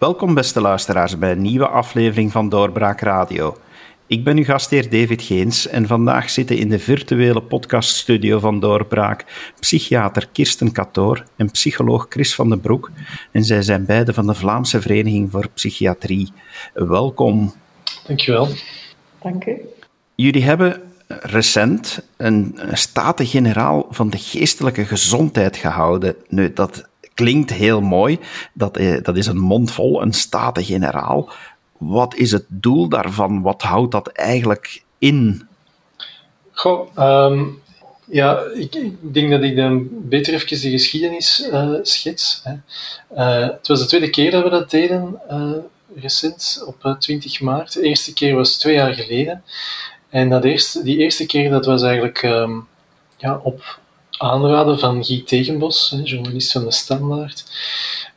Welkom beste luisteraars bij een nieuwe aflevering van Doorbraak Radio. Ik ben uw gastheer David Geens en vandaag zitten in de virtuele podcaststudio van Doorbraak psychiater Kirsten Katoor en psycholoog Chris van den Broek. En zij zijn beide van de Vlaamse Vereniging voor Psychiatrie. Welkom. Dankjewel. Dank u. Jullie hebben recent een staten-generaal van de geestelijke gezondheid gehouden. Nu, dat klinkt heel mooi. Dat, eh, dat is een mondvol, een staten-generaal. Wat is het doel daarvan? Wat houdt dat eigenlijk in? Goh, ehm, ja, ik, denk dat ik dan beter even de geschiedenis uh, schets. Hè. Uh, het was de tweede keer dat we dat deden, recent, op 20 maart. De eerste keer was twee jaar geleden. En dat eerste, die eerste keer dat was eigenlijk um, ja, op aanraden van Guy Tegenbos, journalist van de Standaard,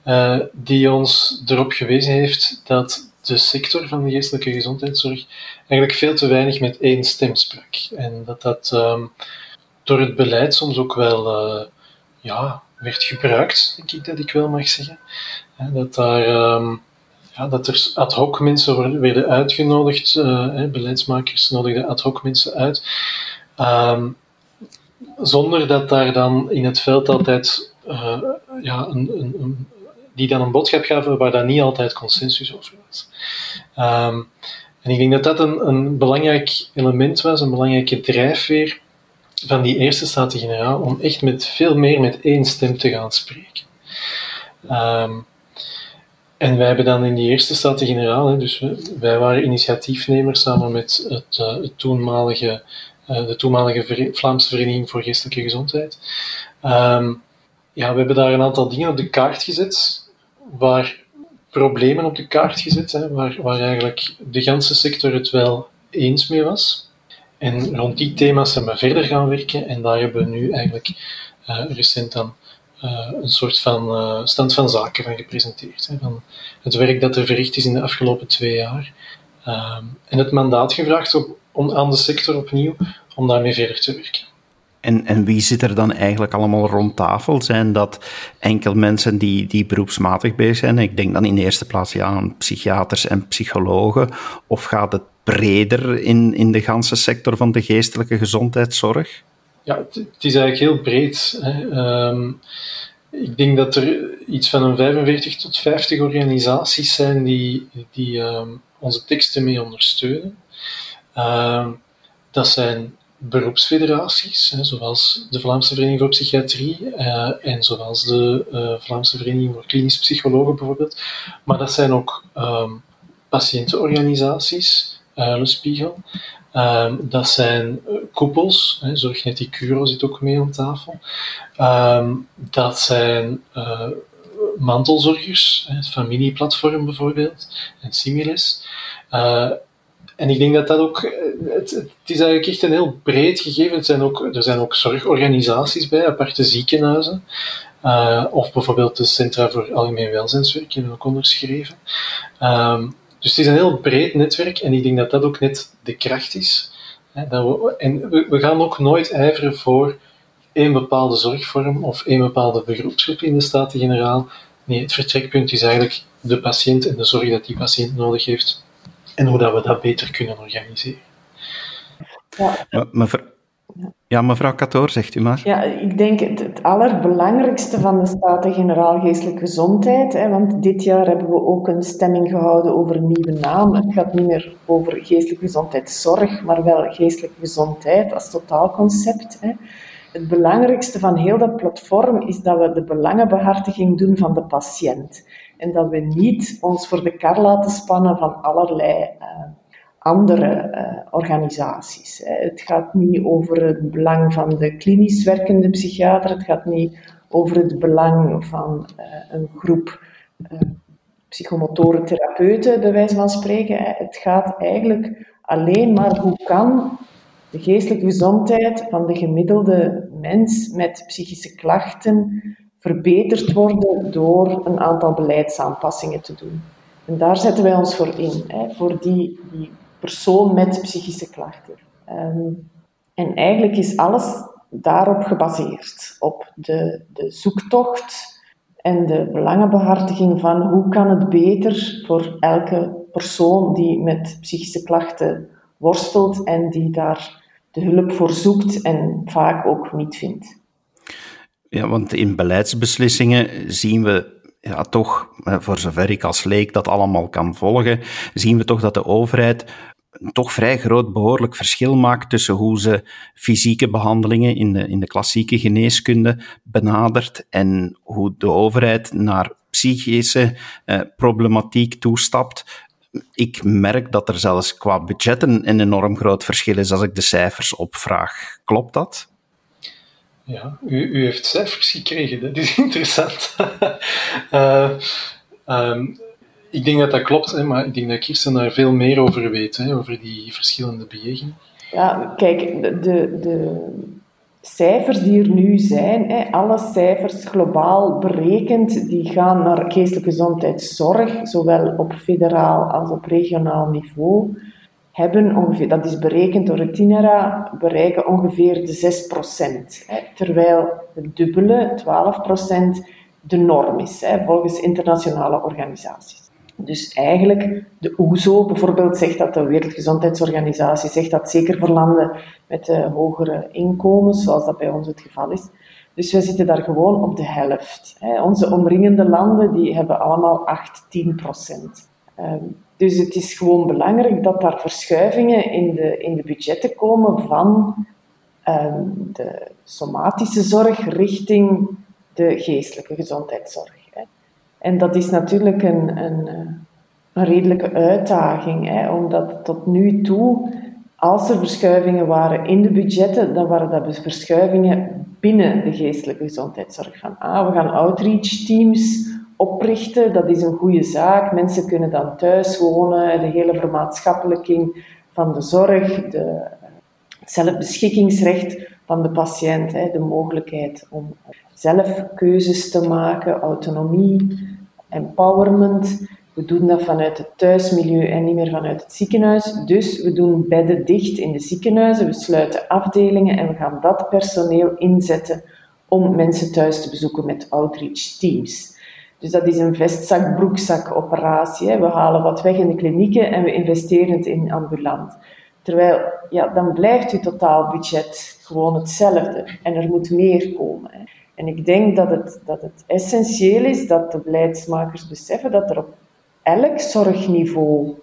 uh, die ons erop gewezen heeft dat de sector van de geestelijke gezondheidszorg eigenlijk veel te weinig met één stem sprak. En dat dat um, door het beleid soms ook wel uh, ja, werd gebruikt, denk ik dat ik wel mag zeggen. Dat, daar, um, ja, dat er ad hoc mensen werden uitgenodigd, uh, beleidsmakers nodigden ad hoc mensen uit. Um, zonder dat daar dan in het veld altijd uh, ja, een, een, die dan een boodschap gaven waar daar niet altijd consensus over was. Um, en ik denk dat dat een, belangrijk element was, een belangrijke drijfveer van die eerste Staten-Generaal, om echt met veel meer met één stem te gaan spreken. Um, en wij hebben dan in die eerste Staten-Generaal, dus wij waren initiatiefnemers samen met het, uh, het toenmalige eh, de toenmalige Vlaamse Vereniging voor Geestelijke Gezondheid. Um, ja, we hebben daar een aantal dingen op de kaart gezet, waar problemen op de kaart gezet, hè, waar, waar eigenlijk de ganse sector het wel eens mee was. En rond die thema's zijn we verder gaan werken en daar hebben we nu eigenlijk uh, recent dan uh, een soort van stand van zaken van gepresenteerd. Hè, van het werk dat er verricht is in de afgelopen twee jaar. Um, en het mandaat gevraagd op, om, aan de sector opnieuw om daarmee verder te werken. En, en wie zit er dan eigenlijk allemaal rond tafel? Zijn dat enkel mensen die, die beroepsmatig bezig zijn? Ik denk dan in de eerste plaats ja, aan psychiaters en psychologen. Of gaat het breder in, in de ganse sector van de geestelijke gezondheidszorg? Ja, het, is eigenlijk heel breed. Hè. Um, ik denk dat er iets van een 45 tot 50 organisaties zijn die, die um, onze teksten mee ondersteunen. Um, dat zijn beroepsfederaties, zoals de Vlaamse Vereniging voor Psychiatrie uh, en zoals de uh, Vlaamse Vereniging voor Klinisch Psychologen bijvoorbeeld. Maar dat zijn ook um, patiëntenorganisaties, Uilenspiegel. Um, dat zijn koepels, hè, Zorgneticuro zit ook mee aan tafel. Dat zijn mantelzorgers, het familieplatform bijvoorbeeld, en Similes. En ik denk dat dat ook, eh, het, is eigenlijk echt een heel breed gegeven. Het zijn ook, er zijn ook zorgorganisaties bij, aparte ziekenhuizen. Uh, of bijvoorbeeld de Centra voor Algemeen Welzijnswerk, hebben ook onderschreven. Um, dus het is een heel breed netwerk en ik denk dat dat ook net de kracht is. Hè, dat we, en we, we, gaan ook nooit ijveren voor één bepaalde zorgvorm of één bepaalde beroepsgroep in de Staten-Generaal. Nee, het vertrekpunt is eigenlijk de patiënt en de zorg dat die patiënt nodig heeft en hoe dat we dat beter kunnen organiseren. Ja. Mevrouw, ja, mevrouw Katoor, zegt u maar. Ja, ik denk het, het allerbelangrijkste van de Staten-Generaal Geestelijke Gezondheid, hè, want dit jaar hebben we ook een stemming gehouden over een nieuwe naam. Het gaat niet meer over geestelijke gezondheidszorg, maar wel geestelijke gezondheid als totaalconcept. Hè. Het belangrijkste van heel dat platform is dat we de belangenbehartiging doen van de patiënt. En dat we niet ons voor de kar laten spannen van allerlei uh, andere uh, organisaties. Het gaat niet over het belang van de klinisch werkende psychiater, het gaat niet over het belang van uh, een groep psychomotoren therapeuten, bij wijze van spreken. Het gaat eigenlijk alleen maar hoe kan de geestelijke gezondheid van de gemiddelde mens met psychische klachten verbeterd worden door een aantal beleidsaanpassingen te doen. En daar zetten wij ons voor in, hè, voor die, die persoon met psychische klachten. Um, en eigenlijk is alles daarop gebaseerd, op de, de zoektocht en de belangenbehartiging van hoe kan het beter voor elke persoon die met psychische klachten worstelt en die daar de hulp voor zoekt en vaak ook niet vindt. Ja, want in beleidsbeslissingen zien we ja, toch, voor zover ik als leek dat allemaal kan volgen, zien we toch dat de overheid toch vrij groot behoorlijk verschil maakt tussen hoe ze fysieke behandelingen in de, in de klassieke geneeskunde benadert en hoe de overheid naar psychische eh, problematiek toestapt. Ik merk dat er zelfs qua budgetten een enorm groot verschil is als ik de cijfers opvraag. Klopt dat? Ja, u, u heeft cijfers gekregen, dat is interessant. uh, um, ik denk dat dat klopt, hè, maar ik denk dat Kirsten daar veel meer over weet, hè, over die verschillende bejegingen. Ja, kijk, de, de cijfers die er nu zijn, hè, alle cijfers globaal berekend, die gaan naar geestelijke gezondheidszorg, zowel op federaal als op regionaal niveau, hebben ongeveer, dat is berekend door het TINERA, bereiken ongeveer de 6%. Hè, terwijl het dubbele, 12%, de norm is, hè, volgens internationale organisaties. Dus eigenlijk, de OESO bijvoorbeeld zegt dat, de Wereldgezondheidsorganisatie zegt dat zeker voor landen met uh, hogere inkomens, zoals dat bij ons het geval is. Dus we zitten daar gewoon op de helft. Hè. Onze omringende landen die hebben allemaal 8, 10 procent. Um, dus het is gewoon belangrijk dat daar verschuivingen in de, in de budgetten komen van um, de somatische zorg richting de geestelijke gezondheidszorg. En dat is natuurlijk een, een, eh, een redelijke uitdaging, hè, omdat tot nu toe, als er verschuivingen waren in de budgetten, dan waren dat dus verschuivingen binnen de geestelijke gezondheidszorg. Van, ah, we gaan outreach teams oprichten, dat is een goede zaak. Mensen kunnen dan thuis wonen, de hele vermaatschappelijking van de zorg, de, het zelfbeschikkingsrecht van de patiënt, de mogelijkheid om zelf keuzes te maken, autonomie, empowerment. We doen dat vanuit het thuismilieu en niet meer vanuit het ziekenhuis. Dus we doen bedden dicht in de ziekenhuizen, we sluiten afdelingen en we gaan dat personeel inzetten om mensen thuis te bezoeken met outreach teams. Dus dat is een vestzak-broekzak operatie. We halen wat weg in de klinieken en we investeren het in ambulant. Terwijl, ja, dan blijft uw totaalbudget gewoon hetzelfde en er moet meer komen. Hè. En ik denk dat het, dat het essentieel is dat de beleidsmakers beseffen dat er op elk zorgniveau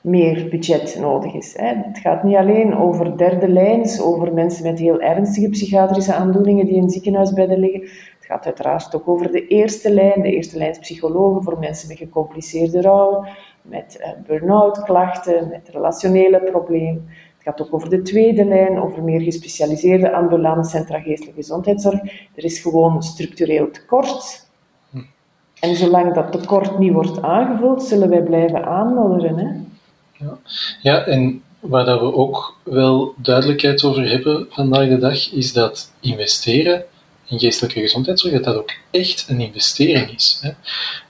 meer budget nodig is. Het gaat niet alleen over derde lijns, over mensen met heel ernstige psychiatrische aandoeningen die in ziekenhuisbedden liggen. Het gaat uiteraard ook over de eerste lijn, de eerste lijns psychologen voor mensen met gecompliceerde rouw, met eh, burn-out klachten, met relationele problemen. Het gaat ook over de tweede lijn, over meer gespecialiseerde ambulante centra geestelijke gezondheidszorg. Er is gewoon structureel tekort. Hm. En zolang dat tekort niet wordt aangevuld, zullen wij blijven aanmodderen. Hè? Ja. ja, en waar dat we ook wel duidelijkheid over hebben vandaag de dag, is dat investeren in geestelijke gezondheidszorg, dat dat ook echt een investering is. Hè.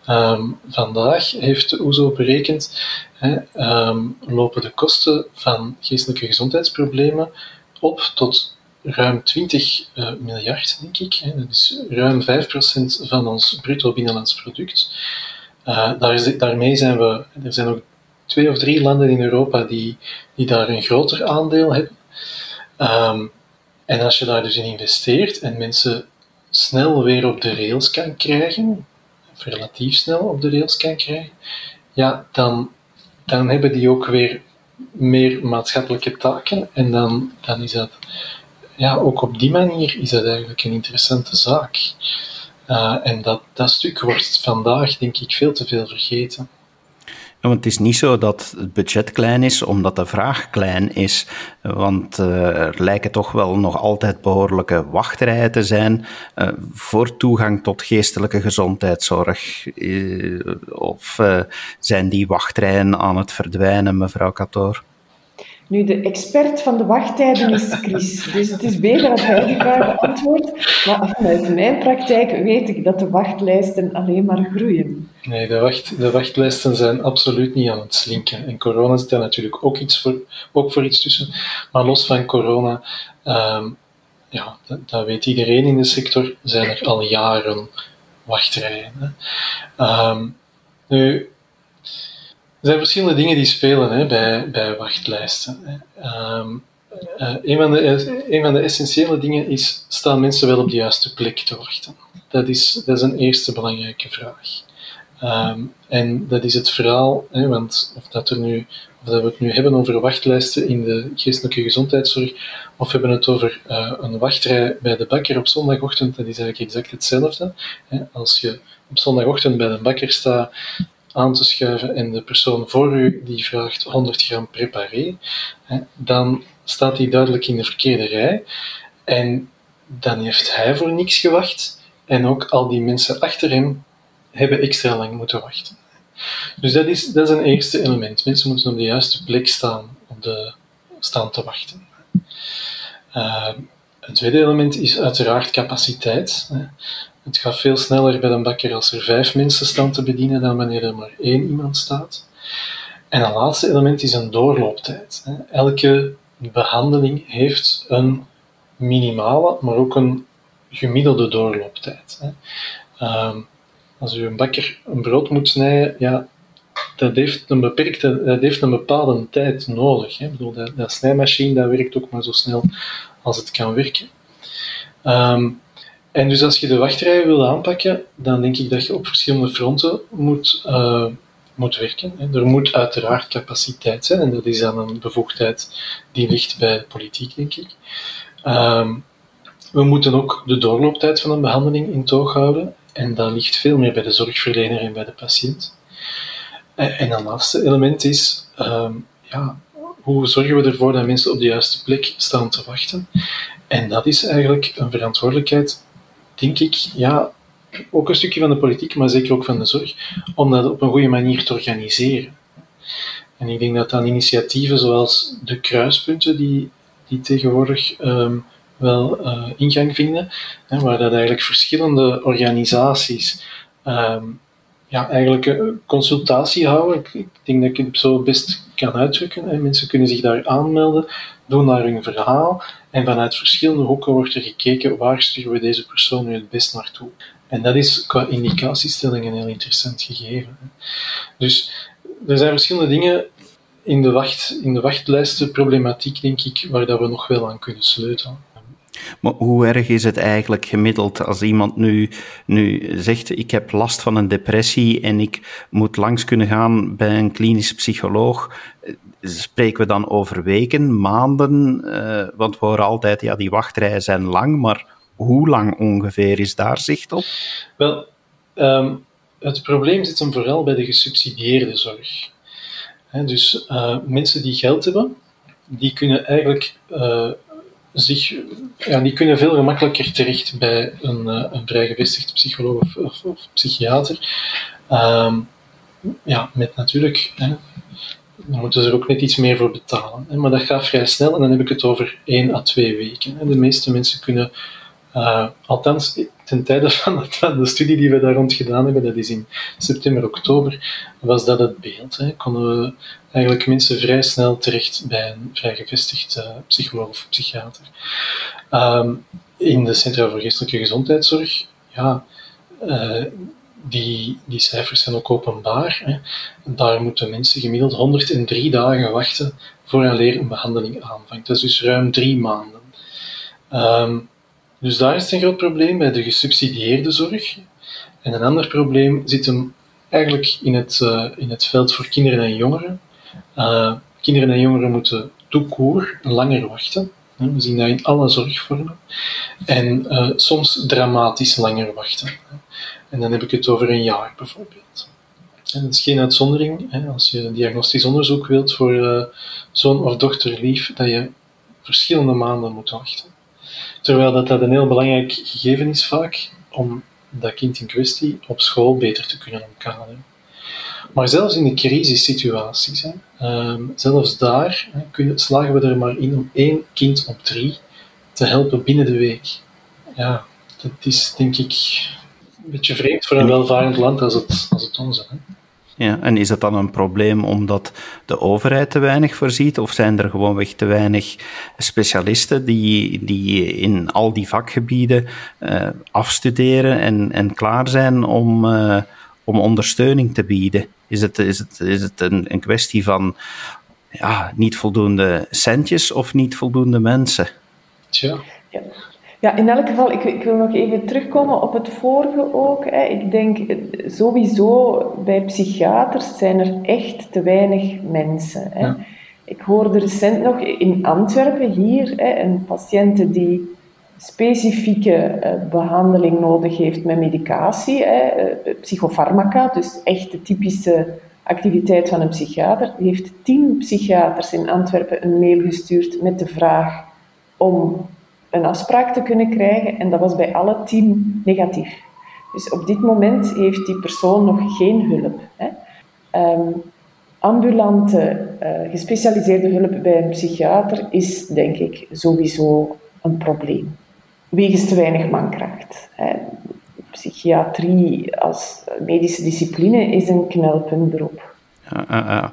Ehm, vandaag heeft de OESO berekend, hè, ehm, lopen de kosten van geestelijke gezondheidsproblemen op tot ruim 20 uh, eh, miljard, denk ik. Hè. Dat is ruim 5% van ons bruto binnenlands product. Uh, daar is, daarmee zijn we, er zijn ook twee of drie landen in Europa die, die daar een groter aandeel hebben. Um, en als je daar dus in investeert en mensen snel weer op de rails kan krijgen, of relatief snel op de rails kan krijgen, ja, dan, dan hebben die ook weer meer maatschappelijke taken en dan, dan is dat, ja, ook op die manier is dat eigenlijk een interessante zaak. Uh, en dat, dat stuk wordt vandaag, denk ik, veel te veel vergeten want het is niet zo dat het budget klein is omdat de vraag klein is. Want uh, er lijken toch wel nog altijd behoorlijke wachtrijen te zijn uh, voor toegang tot geestelijke gezondheidszorg. Uh, of zijn die wachtrijen aan het verdwijnen, mevrouw Katoor? Nu, de expert van de wachttijden is Chris, dus het is beter dat hij die vraag beantwoordt. Maar vanuit mijn praktijk weet ik dat de wachtlijsten alleen maar groeien. Nee, de, wacht, de wachtlijsten zijn absoluut niet aan het slinken. En corona zit daar natuurlijk ook, iets voor, ook voor iets tussen. Maar los van corona, um, ja, dat, weet iedereen in de sector, zijn er al jaren wachtrijen. Ehm, nu, er zijn verschillende dingen die spelen hè, bij, bij wachtlijsten. Hè. Um, een, van de, een van de essentiële dingen is, staan mensen wel op de juiste plek te wachten? Dat is, dat is een eerste belangrijke vraag. Ehm, en dat is het verhaal, hè, want of, dat, er nu, of dat we het nu hebben over wachtlijsten in de geestelijke gezondheidszorg, of we hebben het over uh, een wachtrij bij de bakker op zondagochtend, dat is eigenlijk exact hetzelfde. Hè. Als je op zondagochtend bij de bakker staat aan te schuiven en de persoon voor u die vraagt 100 gram preparé, dan staat hij duidelijk in de verkeerde rij. En dan heeft hij voor niks gewacht. En ook al die mensen achter hem hebben extra lang moeten wachten. Dus dat is, dat is een eerste element. Mensen moeten op de juiste plek staan, op de, staan te wachten. Uh, een tweede element is uiteraard capaciteit. Het gaat veel sneller bij een bakker als er vijf mensen staan te bedienen dan wanneer er maar één iemand staat. En een laatste element is een doorlooptijd. Elke behandeling heeft een minimale, maar ook een gemiddelde doorlooptijd. Ehm, als u een bakker een brood moet snijden, ja, dat heeft een, beperkte, dat heeft een bepaalde tijd nodig. Ik bedoel, dat, dat snijmachine dat werkt ook maar zo snel als het kan werken. Ehm, en dus als je de wachtrijen wil aanpakken, dan denk ik dat je op verschillende fronten moet, uh, moet werken. Er moet uiteraard capaciteit zijn, en dat is dan een bevoegdheid die ligt bij politiek, denk ik. Ehm, we moeten ook de doorlooptijd van een behandeling in toog houden. En dat ligt veel meer bij de zorgverlener en bij de patiënt. En een laatste element is, ehm, ja, hoe zorgen we ervoor dat mensen op de juiste plek staan te wachten? En dat is eigenlijk een verantwoordelijkheid, denk ik, ja, ook een stukje van de politiek, maar zeker ook van de zorg, om dat op een goede manier te organiseren. En ik denk dat dan initiatieven zoals de kruispunten, die, die tegenwoordig um, wel uh, ingang vinden, hè, waar dat eigenlijk verschillende organisaties um, ja, eigenlijk een consultatie houden. Ik, ik, denk dat ik het zo best kan uitdrukken. Mensen kunnen zich daar aanmelden, doen daar hun verhaal en vanuit verschillende hoeken wordt er gekeken waar sturen we deze persoon nu het best naartoe. En dat is qua indicatiestelling een heel interessant gegeven. Dus er zijn verschillende dingen in de, wacht, in de wachtlijstenproblematiek, denk ik, waar dat we nog wel aan kunnen sleutelen. Maar hoe erg is het eigenlijk gemiddeld als iemand nu, nu zegt: Ik heb last van een depressie en ik moet langs kunnen gaan bij een klinisch psycholoog? Spreken we dan over weken, maanden? Uh, want we horen altijd: ja, die wachtrijen zijn lang, maar hoe lang ongeveer is daar zicht op? Wel, um, het probleem zit hem vooral bij de gesubsidieerde zorg. Dus uh, mensen die geld hebben, die kunnen eigenlijk uh, zich, ja, die kunnen veel gemakkelijker terecht bij een, uh, een vrijgevestigd psycholoog of, of, psychiater. Um, ja, met natuurlijk, hè, dan moeten ze er ook net iets meer voor betalen. Hè, maar dat gaat vrij snel en dan heb ik het over 1 à 2 weken. Hè. De meeste mensen kunnen uh, althans, ten tijde van, de studie die we daar rond gedaan hebben, dat is in september, oktober, was dat het beeld. Hè. Konden we eigenlijk mensen vrij snel terecht bij een vrij gevestigd uh, psycholoog of psychiater. Um, in de Centra voor Geestelijke Gezondheidszorg, ja, uh, die, die cijfers zijn ook openbaar. Hè. Daar moeten mensen gemiddeld 103 dagen wachten voor een behandeling aanvangt. Dat is dus ruim drie maanden. Um, dus daar is een groot probleem bij de gesubsidieerde zorg. En een ander probleem zit hem eigenlijk in het, uh, in het veld voor kinderen en jongeren. Uh, kinderen en jongeren moeten toekoer langer wachten. We zien dat in alle zorgvormen. En uh, soms dramatisch langer wachten. En dan heb ik het over een jaar bijvoorbeeld. En dat is geen uitzondering. Hè, als je diagnostisch onderzoek wilt voor zoon of dochter lief, dat je verschillende maanden moet wachten. Terwijl dat, dat een heel belangrijk gegeven is vaak om dat kind in kwestie op school beter te kunnen omkaderen. Maar zelfs in de crisissituaties, hè, um, zelfs daar slagen we er maar in om één kind op drie te helpen binnen de week. Ja, dat is denk ik een beetje vreemd voor een welvarend land als het, als het onze. Hè. Ja, en is dat dan een probleem omdat de overheid te weinig voorziet, of zijn er gewoonweg te weinig specialisten die, die in al die vakgebieden uh, afstuderen en, en klaar zijn om, uh, om ondersteuning te bieden? Is het, is het, is het een, een kwestie van ja, niet voldoende centjes of niet voldoende mensen? Tja. Ja. Ja, in elk geval, ik, ik, wil nog even terugkomen op het vorige ook. Hè. Ik denk sowieso bij psychiaters zijn er echt te weinig mensen. Hè. Ik hoorde recent nog in Antwerpen hier hè, een patiënt die specifieke uh, behandeling nodig heeft met medicatie, uh, psychofarmaca, dus echt de typische activiteit van een psychiater. Heeft tien psychiaters in Antwerpen een mail gestuurd met de vraag om een afspraak te kunnen krijgen en dat was bij alle tien negatief. Dus op dit moment heeft die persoon nog geen hulp. Hè. Um, ambulante, uh, gespecialiseerde hulp bij een psychiater is, denk ik, sowieso een probleem. Wegens te weinig mankracht. Hè. Psychiatrie als medische discipline is een knelpuntberoep. Ja, uh, uh.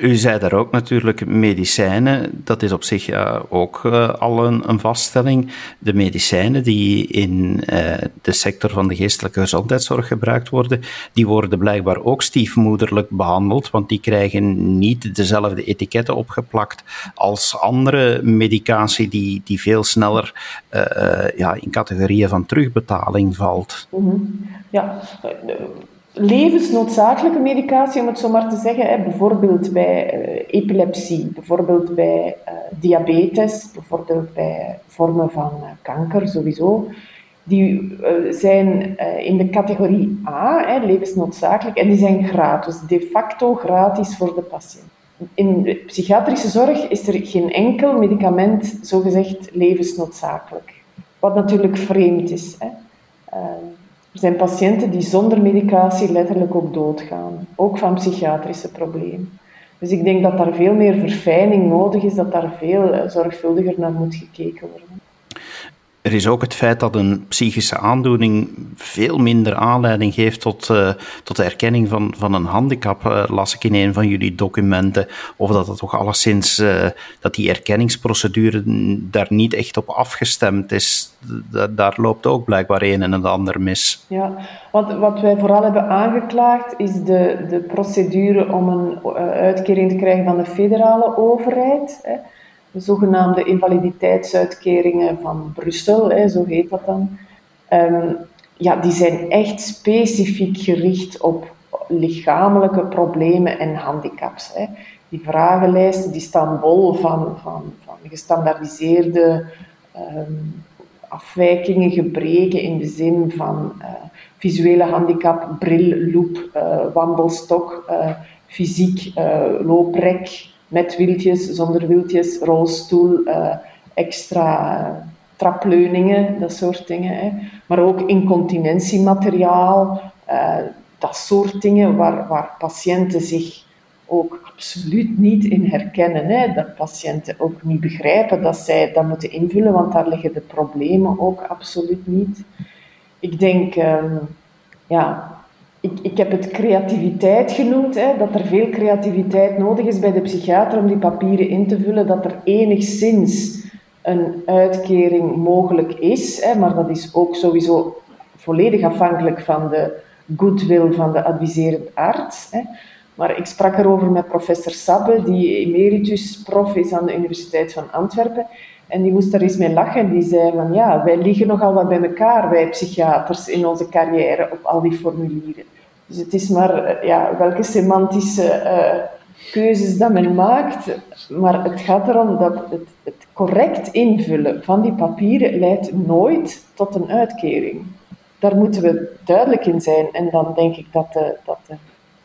U zei daar ook natuurlijk medicijnen. Dat is op zich ook uh, al een, vaststelling. De medicijnen die in uh, de sector van de geestelijke gezondheidszorg gebruikt worden, die worden blijkbaar ook stiefmoederlijk behandeld, want die krijgen niet dezelfde etiketten opgeplakt als andere medicatie die, die veel sneller uh, ja, in categorieën van terugbetaling valt. Mm. Ja, levensnoodzakelijke medicatie, om het zo maar te zeggen. Hè. Bijvoorbeeld bij uh, epilepsie, bijvoorbeeld bij uh, diabetes, bijvoorbeeld bij vormen van uh, kanker sowieso. Die zijn in de categorie A, hè, levensnoodzakelijk, en die zijn gratis, de facto gratis voor de patiënt. In de psychiatrische zorg is er geen enkel medicament zogezegd levensnoodzakelijk. Wat natuurlijk vreemd is. Hè. Er zijn patiënten die zonder medicatie letterlijk ook doodgaan, ook van psychiatrische problemen. Dus ik denk dat daar veel meer verfijning nodig is, dat daar veel eh, zorgvuldiger naar moet gekeken worden. Er is ook het feit dat een psychische aandoening veel minder aanleiding geeft tot, uh, tot de erkenning van, van een handicap, uh, las ik in een van jullie documenten. Of dat het toch alleszins, uh, dat die erkenningsprocedure daar niet echt op afgestemd is. daar loopt ook blijkbaar een en het ander mis. Ja, wat, wat wij vooral hebben aangeklaagd is de, de procedure om een uitkering te krijgen van de federale overheid. Hè de zogenaamde invaliditeitsuitkeringen van Brussel, hè, zo heet dat dan. Um, ja, die zijn echt specifiek gericht op lichamelijke problemen en handicaps. Hè. Die vragenlijsten die staan bol van, van, van gestandaardiseerde um, afwijkingen, gebreken in de zin van uh, visuele handicap, bril, loop, uh, wandelstok, uh, fysiek, looprek, met wieltjes, zonder wieltjes, rolstoel, uh, extra trapleuningen, dat soort dingen. Hè. Maar ook incontinentiemateriaal, uh, dat soort dingen waar, waar patiënten zich ook absoluut niet in herkennen. Hè. Dat patiënten ook niet begrijpen dat zij dat moeten invullen, want daar liggen de problemen ook absoluut niet. Ik denk, um, ja, ik, ik heb het creativiteit genoemd, hè, dat er veel creativiteit nodig is bij de psychiater om die papieren in te vullen, dat er enigszins een uitkering mogelijk is, hè, maar dat is ook sowieso volledig afhankelijk van de goodwill van de adviserend arts. Hè. Maar ik sprak erover met professor Sabbe, die emeritus prof is aan de Universiteit van Antwerpen. En die moest daar eens mee lachen. Die zei van ja, wij liggen nogal wat bij elkaar, wij psychiaters, in onze carrière op al die formulieren. Dus het is maar eh, ja, welke semantische uh, keuzes dat men maakt. Maar het gaat erom dat het, het, correct invullen van die papieren leidt nooit tot een uitkering. Daar moeten we duidelijk in zijn. En dan denk ik dat de, dat de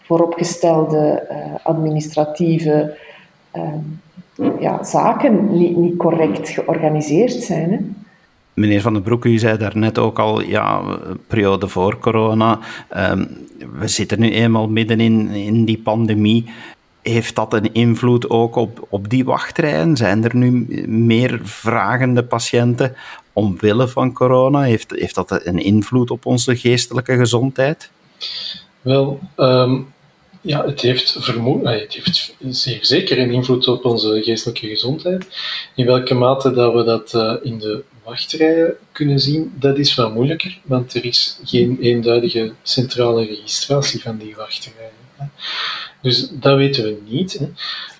vooropgestelde uh, administratieve ja, zaken niet, niet correct georganiseerd zijn. Hè? Meneer Van den Broek, u zei daarnet ook al, ja, periode voor corona. Um, we zitten nu eenmaal midden in, in die pandemie. Heeft dat een invloed ook op, op die wachtrijen? Zijn er nu meer vragende patiënten omwille van corona? Heeft, heeft dat een invloed op onze geestelijke gezondheid? Wel, um, ja, het heeft, vermoed, het heeft zeer zeker een invloed op onze geestelijke gezondheid. In welke mate dat we dat uh, in de wachtrijen kunnen zien, dat is wel moeilijker, want er is geen eenduidige centrale registratie van die wachtrijen. Dus dat weten we niet. Hè.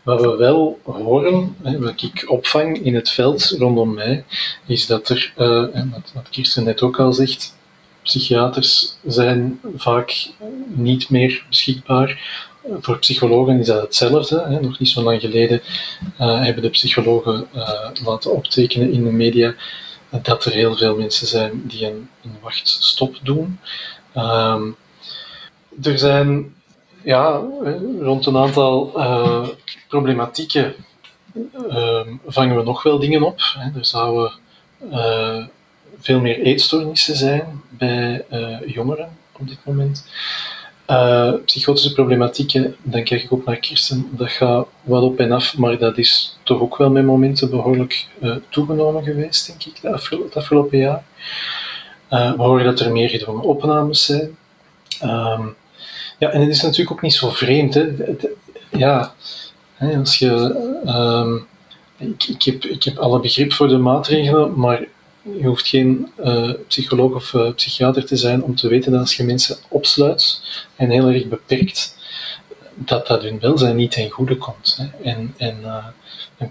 Wat we wel horen, hè, wat ik opvang in het veld rondom mij, is dat er, uh, wat, wat Kirsten net ook al zegt, psychiaters zijn vaak niet meer beschikbaar. Voor psychologen is dat hetzelfde. Hè. Nog niet zo lang geleden uh, hebben de psychologen uh, laten optekenen in de media dat er heel veel mensen zijn die een, een wachtstop doen. Um, er zijn ja, rond een aantal uh, problematieken uh, vangen we nog wel dingen op. Hè. Er zouden uh, veel meer eetstoornissen zijn bij jongeren op dit moment. Psychotische problematieken, dan kijk ik ook naar Kirsten, dat gaat wat op en af, maar dat is toch ook wel met momenten behoorlijk toegenomen geweest, denk ik, het afgelopen jaar. we horen dat er meer gedwongen opnames zijn. Um, ja, en het is natuurlijk ook niet zo vreemd. Hè. ja, als je. Um, ik, ik, heb, ik heb alle begrip voor de maatregelen, maar je hoeft geen uh, psycholoog of uh, psychiater te zijn om te weten dat als je mensen opsluit en heel erg beperkt, dat dat hun welzijn niet ten goede komt. Hè. En, en, uh,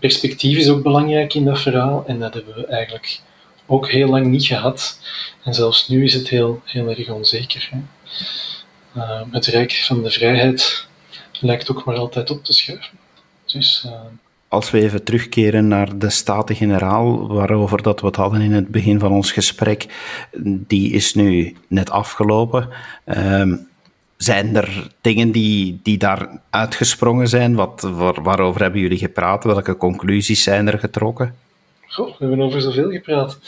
perspectief is ook belangrijk in dat verhaal en dat hebben we eigenlijk ook heel lang niet gehad. En zelfs nu is het heel, heel erg onzeker. Hè. Het rijk van de vrijheid lijkt ook maar altijd op te schuiven. Dus. Als we even terugkeren naar de Staten-Generaal, waarover dat we het hadden in het begin van ons gesprek, die is nu net afgelopen. Uh, zijn er dingen die, die daar uitgesprongen zijn? Wat, waar, waarover hebben jullie gepraat? Welke conclusies zijn er getrokken? Goh, we hebben over zoveel gepraat.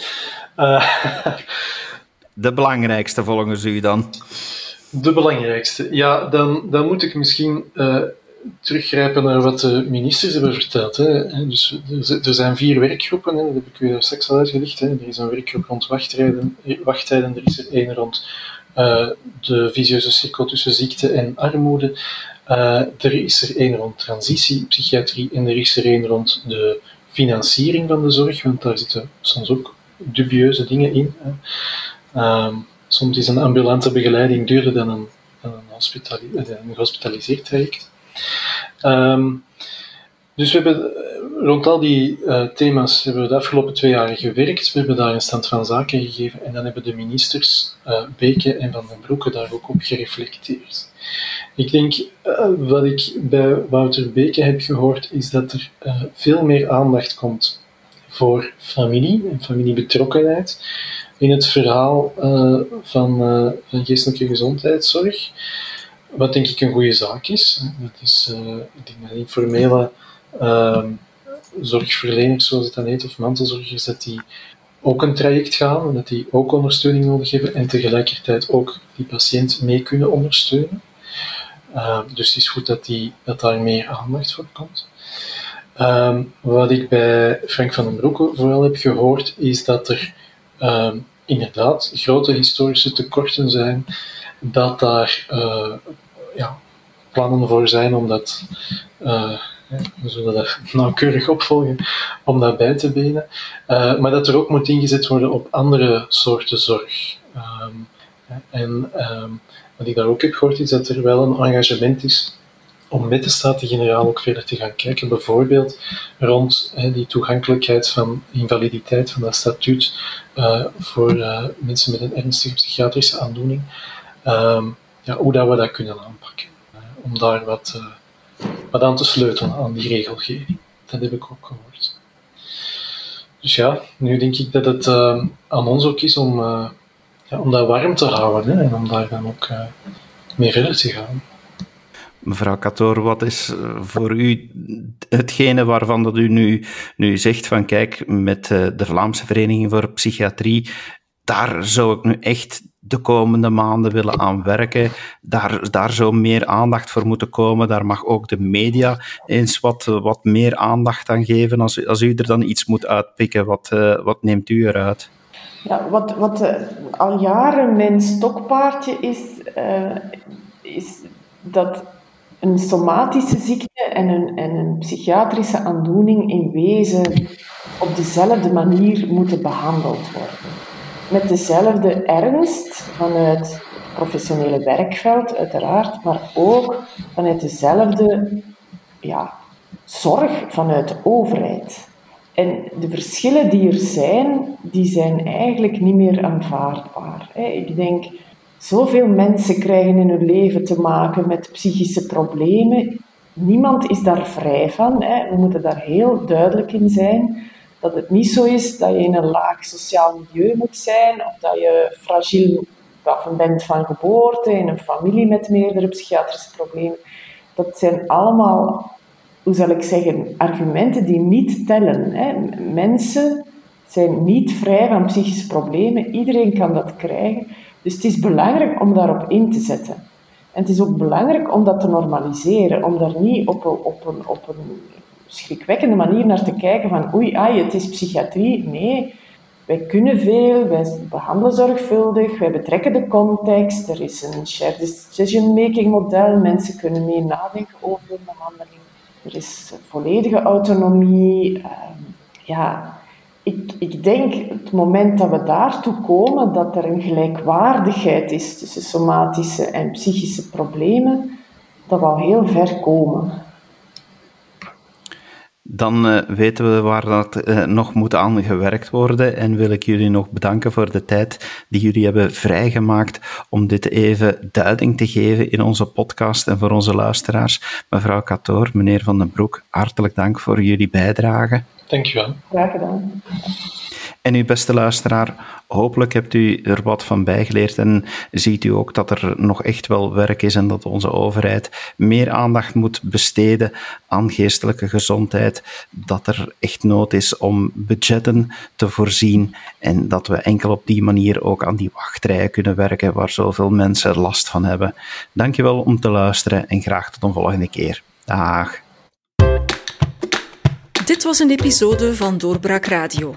Uh, de belangrijkste volgens u dan? De belangrijkste. Ja, dan, dan moet ik misschien uh, teruggrijpen naar wat de ministers hebben verteld. Hè. Dus er, zijn vier werkgroepen, hè. dat heb ik u daar straks al uitgelegd. Hè. Er is een werkgroep rond wachttijden, wachttijden er is er één rond uh, de visieuze cirkel tussen ziekte en armoede. Uh, er is er één rond transitiepsychiatrie en er is er één rond de financiering van de zorg, want daar zitten soms ook dubieuze dingen in. Hè. Uh, Soms is een ambulante begeleiding duurder dan een, dan een, een gehospitaliseerd traject. Um, dus we hebben rond al die uh, thema's hebben we de afgelopen twee jaar gewerkt. We hebben daar een stand van zaken gegeven en dan hebben de ministers uh, Beke en Van den Broeke daar ook op gereflecteerd. Ik denk, wat ik bij Wouter Beke heb gehoord, is dat er veel meer aandacht komt voor familie en familiebetrokkenheid in het verhaal van, van geestelijke gezondheidszorg. Wat denk ik een goede zaak is. Dat is uh, ik denk informele ehm, zorgverleners, zoals het dan heet, of mantelzorgers, dat die ook een traject gaan en dat die ook ondersteuning nodig hebben en tegelijkertijd ook die patiënt mee kunnen ondersteunen. Ehm, dus het is goed dat, die, dat daar meer aandacht voor komt. Ehm, wat ik bij Frank van den Broeke vooral heb gehoord, is dat er inderdaad grote historische tekorten zijn, dat daar uh, ja, plannen voor zijn om dat, uh, we zullen dat nauwkeurig opvolgen, om dat bij te benen. Uh, maar dat er ook moet ingezet worden op andere soorten zorg. Um, en um, wat ik daar ook heb gehoord is dat er wel een engagement is om met de Staten-Generaal ook verder te gaan kijken, bijvoorbeeld rond die toegankelijkheid van invaliditeit van dat statuut voor mensen met een ernstige psychiatrische aandoening, um, ja, hoe dat we dat kunnen aanpakken. Om daar wat, wat aan te sleutelen aan die regelgeving. Dat heb ik ook gehoord. Dus ja, nu denk ik dat het aan ons ook is om, ja, om dat warm te houden hè, en om daar dan ook mee verder te gaan. Mevrouw Katoor, wat is eh, voor u hetgene waarvan dat u nu, nu zegt van kijk, met eh, de Vlaamse Vereniging voor Psychiatrie, daar zou ik nu echt de komende maanden willen aan werken. Daar, daar zou meer aandacht voor moeten komen. Daar mag ook de media eens wat, wat meer aandacht aan geven. Als, als u er dan iets moet uitpikken, wat, uh, wat neemt u eruit? Ja, wat wat uh, al jaren mijn stokpaardje is, uh, is dat een somatische ziekte en een, en een psychiatrische aandoening in wezen op dezelfde manier moeten behandeld worden. Met dezelfde ernst vanuit het professionele werkveld, uiteraard, maar ook vanuit dezelfde ja, zorg vanuit de overheid. En de verschillen die er zijn, die zijn eigenlijk niet meer aanvaardbaar. Ik denk, zoveel mensen krijgen in hun leven te maken met psychische problemen. Niemand is daar vrij van. We moeten daar heel duidelijk in zijn. Dat het niet zo is dat je in een laag sociaal milieu moet zijn, of dat je fragiel bent van geboorte, in een familie met meerdere psychiatrische problemen. Dat zijn allemaal hoe zal ik zeggen, argumenten die niet tellen. Hè. Mensen zijn niet vrij van psychische problemen. Iedereen kan dat krijgen. Dus het is belangrijk om daarop in te zetten. En het is ook belangrijk om dat te normaliseren, om daar niet op een, op een, op een schrikwekkende manier naar te kijken van oei, ai, het is psychiatrie. Nee, wij kunnen veel, wij behandelen zorgvuldig, wij betrekken de context, er is een shared decision-making model, mensen kunnen meer nadenken over hun behandeling. Er is volledige autonomie. Ehm, ja, ik, ik denk het moment dat we daartoe komen, dat er een gelijkwaardigheid is tussen somatische en psychische problemen, dat we al heel ver komen dan uh, weten we waar dat uh, nog moet aan gewerkt worden. En wil ik jullie nog bedanken voor de tijd die jullie hebben vrijgemaakt om dit even duiding te geven in onze podcast en voor onze luisteraars. Mevrouw Katoor, meneer Van den Broek, hartelijk dank voor jullie bijdrage. Dankjewel. Graag gedaan. En uw beste luisteraar, hopelijk hebt u er wat van bijgeleerd en ziet u ook dat er nog echt wel werk is en dat onze overheid meer aandacht moet besteden aan geestelijke gezondheid, dat er echt nood is om budgetten te voorzien en dat we enkel op die manier ook aan die wachtrijen kunnen werken waar zoveel mensen last van hebben. Dankjewel om te luisteren en graag tot een volgende keer. Dag. Dit was een episode van Doorbraak Radio